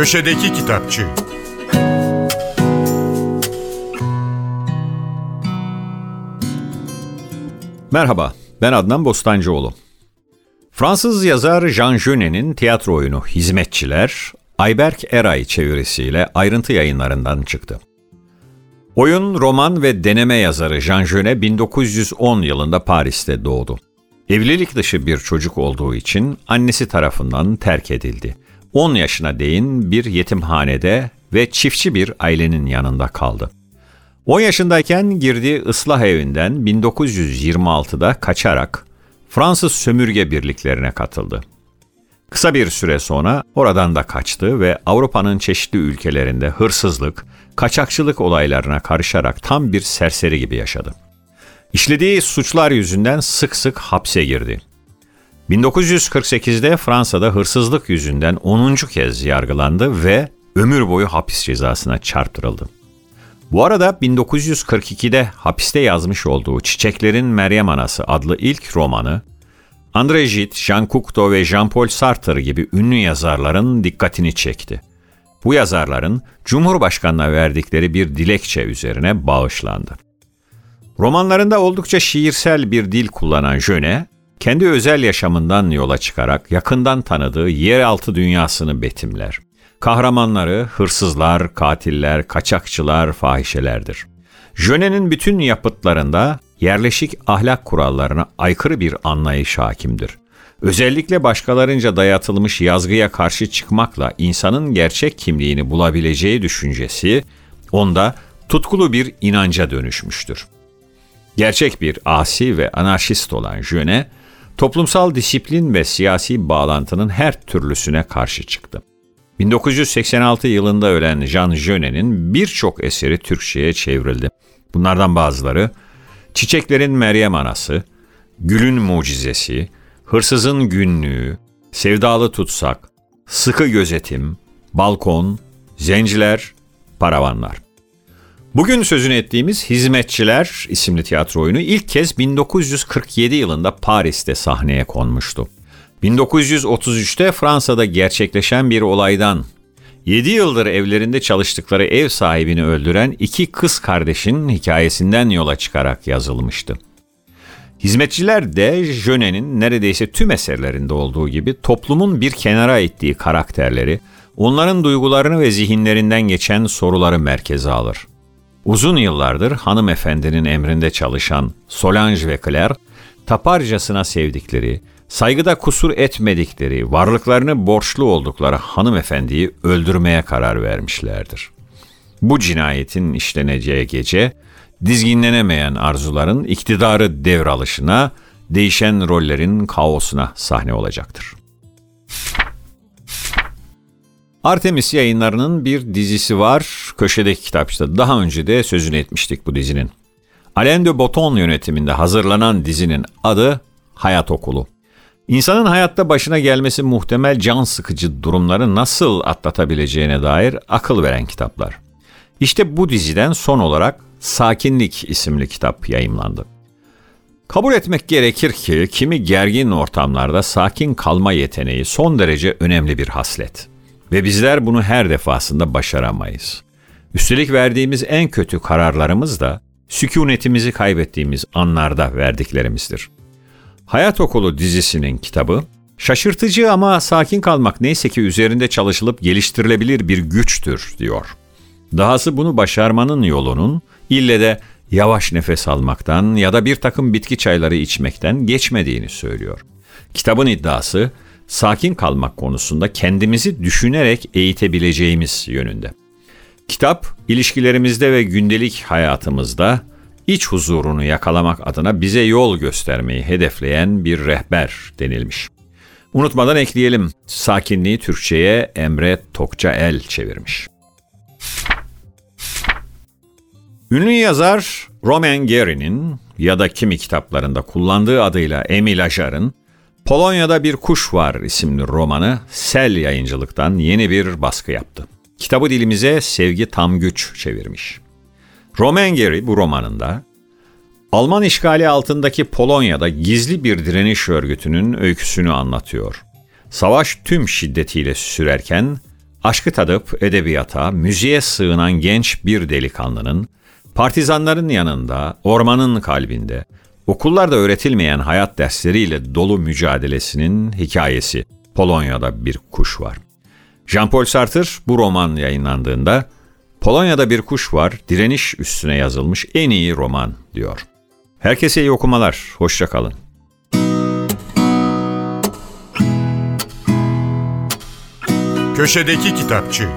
Köşedeki Kitapçı Merhaba, ben Adnan Bostancıoğlu. Fransız yazar Jean Genet'in tiyatro oyunu Hizmetçiler, Ayberk Eray çevirisiyle ayrıntı yayınlarından çıktı. Oyun, roman ve deneme yazarı Jean Genet 1910 yılında Paris'te doğdu. Evlilik dışı bir çocuk olduğu için annesi tarafından terk edildi. 10 yaşına değin bir yetimhanede ve çiftçi bir ailenin yanında kaldı. 10 yaşındayken girdiği ıslah evinden 1926'da kaçarak Fransız sömürge birliklerine katıldı. Kısa bir süre sonra oradan da kaçtı ve Avrupa'nın çeşitli ülkelerinde hırsızlık, kaçakçılık olaylarına karışarak tam bir serseri gibi yaşadı. İşlediği suçlar yüzünden sık sık hapse girdi. 1948'de Fransa'da hırsızlık yüzünden 10. kez yargılandı ve ömür boyu hapis cezasına çarptırıldı. Bu arada 1942'de hapiste yazmış olduğu Çiçeklerin Meryem Anası adlı ilk romanı, André Gide, Jean Cocteau ve Jean-Paul Sartre gibi ünlü yazarların dikkatini çekti. Bu yazarların Cumhurbaşkanı'na verdikleri bir dilekçe üzerine bağışlandı. Romanlarında oldukça şiirsel bir dil kullanan Jöne, kendi özel yaşamından yola çıkarak yakından tanıdığı yeraltı dünyasını betimler. Kahramanları hırsızlar, katiller, kaçakçılar, fahişelerdir. Jöne'nin bütün yapıtlarında yerleşik ahlak kurallarına aykırı bir anlayış hakimdir. Özellikle başkalarınca dayatılmış yazgıya karşı çıkmakla insanın gerçek kimliğini bulabileceği düşüncesi onda tutkulu bir inanca dönüşmüştür. Gerçek bir asi ve anarşist olan Jöne, toplumsal disiplin ve siyasi bağlantının her türlüsüne karşı çıktı. 1986 yılında ölen Jean Genet'in birçok eseri Türkçe'ye çevrildi. Bunlardan bazıları Çiçeklerin Meryem Anası, Gülün Mucizesi, Hırsızın Günlüğü, Sevdalı Tutsak, Sıkı Gözetim, Balkon, Zenciler, Paravanlar. Bugün sözünü ettiğimiz Hizmetçiler isimli tiyatro oyunu ilk kez 1947 yılında Paris'te sahneye konmuştu. 1933'te Fransa'da gerçekleşen bir olaydan 7 yıldır evlerinde çalıştıkları ev sahibini öldüren iki kız kardeşin hikayesinden yola çıkarak yazılmıştı. Hizmetçiler de Jönet'in neredeyse tüm eserlerinde olduğu gibi toplumun bir kenara ittiği karakterleri, onların duygularını ve zihinlerinden geçen soruları merkeze alır. Uzun yıllardır hanımefendinin emrinde çalışan Solange ve Claire, taparcasına sevdikleri, saygıda kusur etmedikleri, varlıklarını borçlu oldukları hanımefendiyi öldürmeye karar vermişlerdir. Bu cinayetin işleneceği gece, dizginlenemeyen arzuların iktidarı devralışına, değişen rollerin kaosuna sahne olacaktır. Artemis yayınlarının bir dizisi var. Köşedeki kitapçıda daha önce de sözünü etmiştik bu dizinin. Alain de Botton yönetiminde hazırlanan dizinin adı Hayat Okulu. İnsanın hayatta başına gelmesi muhtemel can sıkıcı durumları nasıl atlatabileceğine dair akıl veren kitaplar. İşte bu diziden son olarak Sakinlik isimli kitap yayımlandı. Kabul etmek gerekir ki kimi gergin ortamlarda sakin kalma yeteneği son derece önemli bir haslet. Ve bizler bunu her defasında başaramayız. Üstelik verdiğimiz en kötü kararlarımız da sükunetimizi kaybettiğimiz anlarda verdiklerimizdir. Hayat Okulu dizisinin kitabı, şaşırtıcı ama sakin kalmak neyse ki üzerinde çalışılıp geliştirilebilir bir güçtür diyor. Dahası bunu başarmanın yolunun ille de yavaş nefes almaktan ya da bir takım bitki çayları içmekten geçmediğini söylüyor. Kitabın iddiası sakin kalmak konusunda kendimizi düşünerek eğitebileceğimiz yönünde. Kitap ilişkilerimizde ve gündelik hayatımızda iç huzurunu yakalamak adına bize yol göstermeyi hedefleyen bir rehber denilmiş. Unutmadan ekleyelim, sakinliği Türkçe'ye Emre Tokçael çevirmiş. Ünlü yazar Roman Gary'nin ya da kimi kitaplarında kullandığı adıyla Emil Ajar'ın Polonya'da Bir Kuş Var isimli romanı Sel yayıncılıktan yeni bir baskı yaptı. Kitabı dilimize Sevgi Tam Güç çevirmiş. Roman Gary bu romanında Alman işgali altındaki Polonya'da gizli bir direniş örgütünün öyküsünü anlatıyor. Savaş tüm şiddetiyle sürerken Aşkı tadıp edebiyata, müziğe sığınan genç bir delikanlının, partizanların yanında, ormanın kalbinde, okullarda öğretilmeyen hayat dersleriyle dolu mücadelesinin hikayesi. Polonya'da bir kuş var. Jean-Paul Sartre bu roman yayınlandığında Polonya'da bir kuş var, direniş üstüne yazılmış en iyi roman diyor. Herkese iyi okumalar, hoşça kalın. Köşedeki Kitapçı